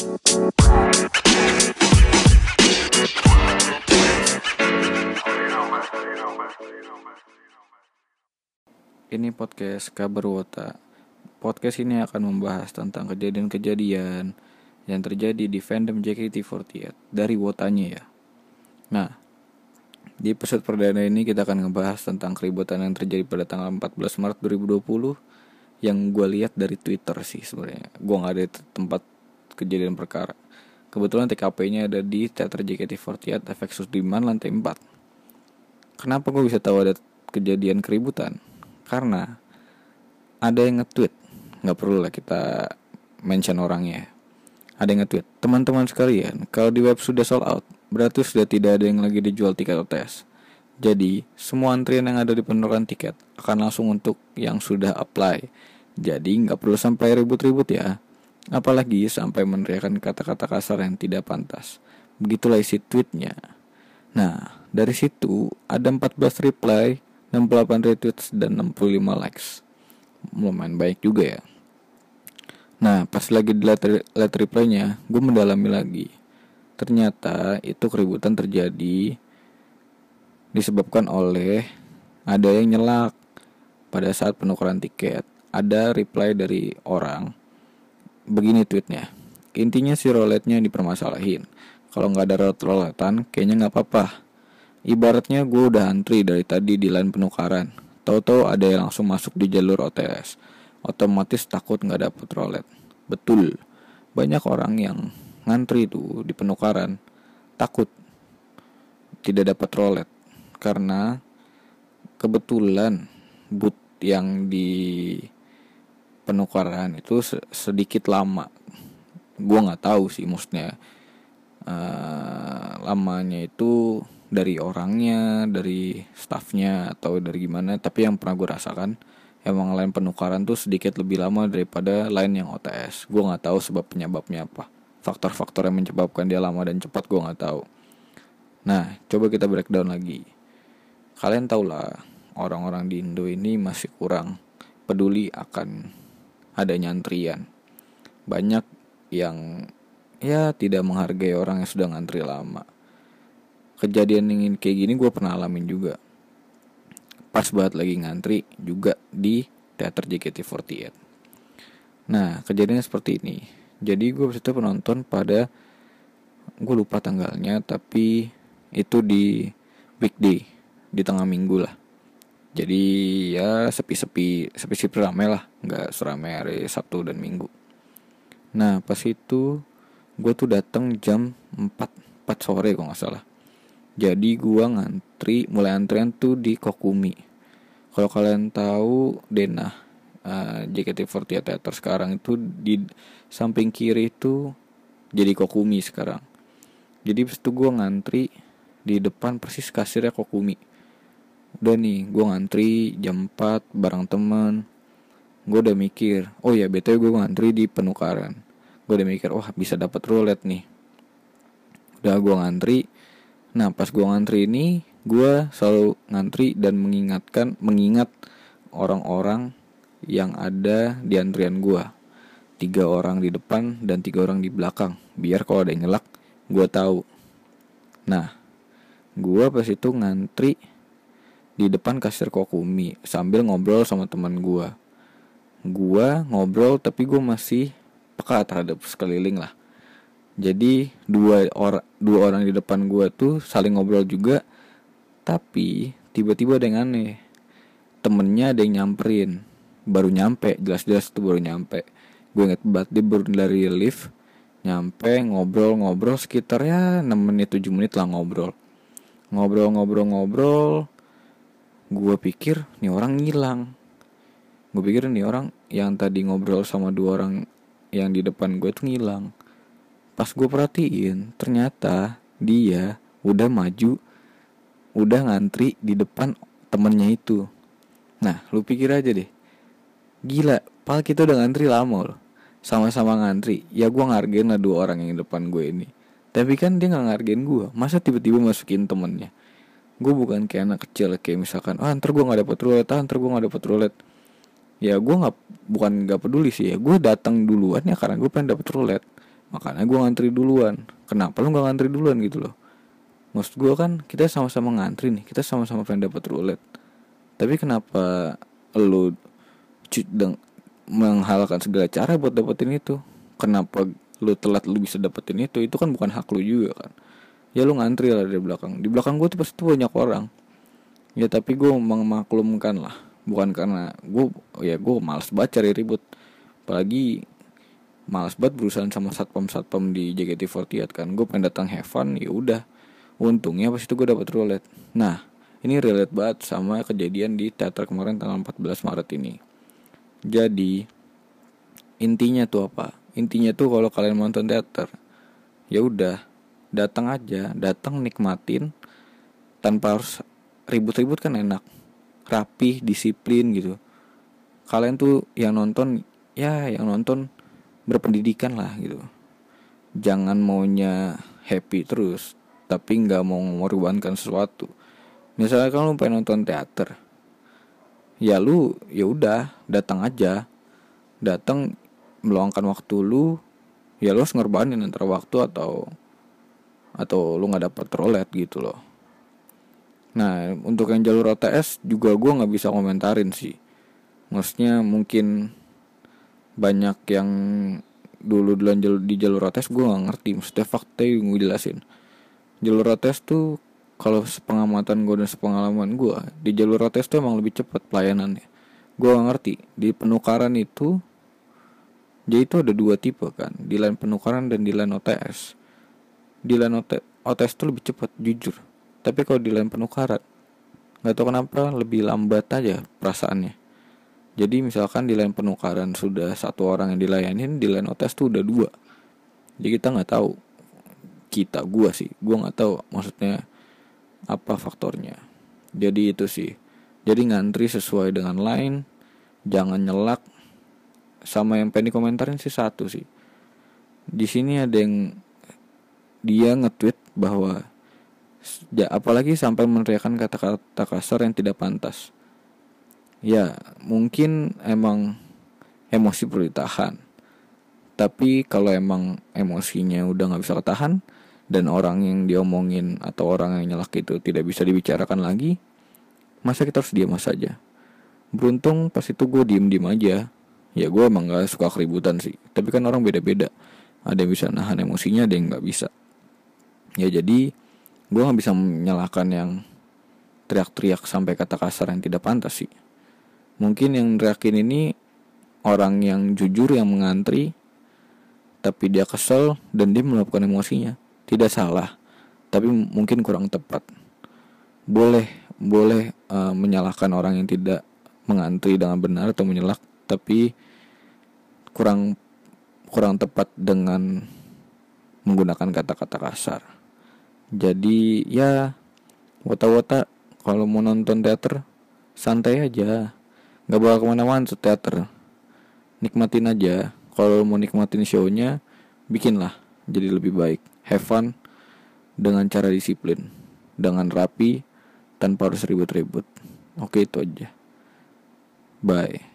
Ini podcast Kabar Wota. Podcast ini akan membahas tentang kejadian-kejadian yang terjadi di fandom JKT48 dari Wotanya ya. Nah, di episode perdana ini kita akan ngebahas tentang keributan yang terjadi pada tanggal 14 Maret 2020 yang gue lihat dari Twitter sih sebenarnya. Gue nggak ada tempat kejadian perkara. Kebetulan TKP-nya ada di Teater JKT48 Efek Sudirman lantai 4. Kenapa gue bisa tahu ada kejadian keributan? karena ada yang nge-tweet nggak perlu lah kita mention orangnya ada yang nge-tweet teman-teman sekalian kalau di web sudah sold out berarti sudah tidak ada yang lagi dijual tiket OTS jadi semua antrian yang ada di penurunan tiket akan langsung untuk yang sudah apply jadi nggak perlu sampai ribut-ribut ya apalagi sampai meneriakan kata-kata kasar yang tidak pantas. Begitulah isi tweetnya. Nah dari situ ada 14 reply 68 retweets dan 65 likes. Lumayan baik juga ya. Nah pas lagi di lihat replaynya gue mendalami lagi. Ternyata itu keributan terjadi disebabkan oleh ada yang nyelak pada saat penukaran tiket. Ada reply dari orang begini tweetnya intinya si roletnya dipermasalahin kalau nggak ada rolet-roletan kayaknya nggak apa-apa Ibaratnya gue udah antri dari tadi di line penukaran. Tahu-tahu ada yang langsung masuk di jalur OTS. Otomatis takut nggak dapet rolet. Betul. Banyak orang yang ngantri tuh di penukaran takut tidak dapat rolet karena kebetulan boot yang di penukaran itu sedikit lama. Gue nggak tahu sih maksudnya. Uh, lamanya itu dari orangnya dari staffnya atau dari gimana. Tapi yang pernah gue rasakan emang lain penukaran tuh sedikit lebih lama daripada lain yang OTS gue nggak tahu sebab penyebabnya apa. Faktor-faktor yang menyebabkan dia lama dan cepat gue nggak tahu. Nah coba kita breakdown lagi. Kalian tau lah orang-orang di Indo ini masih kurang peduli akan adanya antrian banyak yang ya tidak menghargai orang yang sudah ngantri lama. Kejadian yang kayak gini gue pernah alamin juga. Pas banget lagi ngantri juga di teater JKT48 nah kejadiannya seperti ini. Jadi gue itu penonton pada gue lupa tanggalnya tapi itu di weekday di tengah minggu lah jadi ya sepi-sepi sepi-sepi ramai lah. Nggak seramai hari Sabtu dan Minggu. Nah pas itu gue tuh datang jam 4 4 sore kok nggak salah. Jadi gua ngantri mulai antrian tuh di Kokumi. Kalau kalian tahu Denah uh, JKT48 Theater sekarang itu di samping kiri itu jadi Kokumi sekarang. Jadi pas itu gua ngantri di depan persis kasirnya Kokumi udah nih gua ngantri jam 4 bareng temen. Gue udah mikir oh ya btw gue ngantri di penukaran. Gue udah mikir wah bisa dapat roulette nih. Udah gue ngantri. Nah pas gue ngantri ini gue selalu ngantri dan mengingatkan mengingat orang-orang yang ada di antrian gue tiga orang di depan dan tiga orang di belakang. Biar kalau ada yang nyelak gue tahu. Nah gue pas itu ngantri di depan kasir kokumi sambil ngobrol sama teman gue gue ngobrol tapi gue masih peka terhadap sekeliling lah. Jadi dua orang dua orang di depan gue tuh saling ngobrol juga tapi tiba-tiba ada yang aneh. Temennya ada yang nyamperin. Baru nyampe jelas-jelas tuh baru nyampe. Gue inget banget dia baru dari lift nyampe ngobrol-ngobrol sekitar ya 6 menit 7 menit lah ngobrol. Ngobrol-ngobrol-ngobrol gue pikir nih orang ngilang. Gue pikir nih orang yang tadi ngobrol sama dua orang yang di depan gue tuh ngilang. Pas gue perhatiin ternyata dia udah maju udah ngantri di depan temennya itu. Nah lu pikir aja deh. Gila pal kita udah ngantri lama loh. Sama-sama ngantri. Ya gue ngargain lah dua orang yang di depan gue ini. Tapi kan dia nggak ngargain gue masa tiba-tiba masukin temennya gue bukan kayak anak kecil kayak misalkan ah ntar gue nggak dapet roulette ah ntar gue nggak dapet roulette. Ya gue nggak bukan nggak peduli sih ya. Gue datang duluan ya karena gue pengen dapet roulette. Makanya gue ngantri duluan. Kenapa lu nggak ngantri duluan gitu loh? Maksud gue kan kita sama-sama ngantri nih kita sama-sama pengen dapat roulette. Tapi kenapa deng menghalalkan segala cara buat dapetin itu? Kenapa lu telat lu bisa dapetin itu? Itu kan bukan hak lu juga kan ya lu ngantri lah dari belakang. Di belakang gue tuh pasti banyak orang. Ya tapi gue memaklumkan lah. Bukan karena gue ya gue males banget cari ribut. Apalagi males banget berusaha sama satpam satpam di JKT48 kan. Gue pengen datang have fun ya udah. Untungnya pas itu gue dapet roulette. Nah ini relate banget sama kejadian di teater kemarin tanggal 14 Maret ini. Jadi intinya tuh apa? Intinya tuh kalau kalian nonton teater ya udah datang aja datang nikmatin tanpa harus ribut-ribut kan enak. Rapi disiplin gitu. Kalian tuh yang nonton ya yang nonton berpendidikan lah gitu. Jangan maunya happy terus tapi nggak mau mengorbankan sesuatu. Misalnya kalau pengen nonton teater. Ya lu ya udah datang aja. Datang meluangkan waktu lu ya lu harus ngorbanin antara waktu atau atau lu nggak dapet rolet gitu loh. Nah untuk yang jalur OTS juga gue nggak bisa komentarin sih. Maksudnya mungkin banyak yang dulu jalur, di jalur OTS gue nggak ngerti. Maksudnya fakta yang gue jelasin. Jalur rotes tuh kalau sepengamatan gue dan sepengalaman gue di jalur rotes tuh emang lebih cepat pelayanannya. Gue gak ngerti. Di penukaran itu jadi itu ada dua tipe kan. Di line penukaran dan di line OTS di line OTS tuh lebih cepat jujur. Tapi kalau di line penukaran nggak tahu kenapa lebih lambat aja perasaannya. Jadi misalkan di line penukaran sudah satu orang yang dilayanin di line OTS tuh udah dua. Jadi kita nggak tahu kita gua sih. Gua nggak tahu maksudnya apa faktornya. Jadi itu sih. Jadi ngantri sesuai dengan line jangan nyelak. Sama yang pengen komentarin sih satu sih. Di sini ada yang dia nge-tweet bahwa ya apalagi sampai meneriakan kata-kata kasar yang tidak pantas ya mungkin emang emosi perlu ditahan tapi kalau emang emosinya udah nggak bisa ketahan dan orang yang diomongin atau orang yang nyelak itu tidak bisa dibicarakan lagi, masa kita harus diam saja? Beruntung pas itu gue diem diem aja. Ya gue emang gak suka keributan sih. Tapi kan orang beda-beda. Ada yang bisa nahan emosinya, ada yang gak bisa. Ya jadi gue gak bisa menyalahkan yang teriak-teriak sampai kata kasar yang tidak pantas sih. Mungkin yang teriakin ini orang yang jujur yang mengantri tapi dia kesel dan dia melakukan emosinya. Tidak salah tapi mungkin kurang tepat. Boleh boleh uh, menyalahkan orang yang tidak mengantri dengan benar atau menyelak tapi kurang kurang tepat dengan menggunakan kata-kata kasar jadi ya wata-wata kalau mau nonton teater santai aja nggak bawa ke mana-mana teater nikmatin aja kalau mau nikmatin shownya bikinlah jadi lebih baik have fun dengan cara disiplin, dengan rapi tanpa harus ribut-ribut. Oke, itu aja. Bye.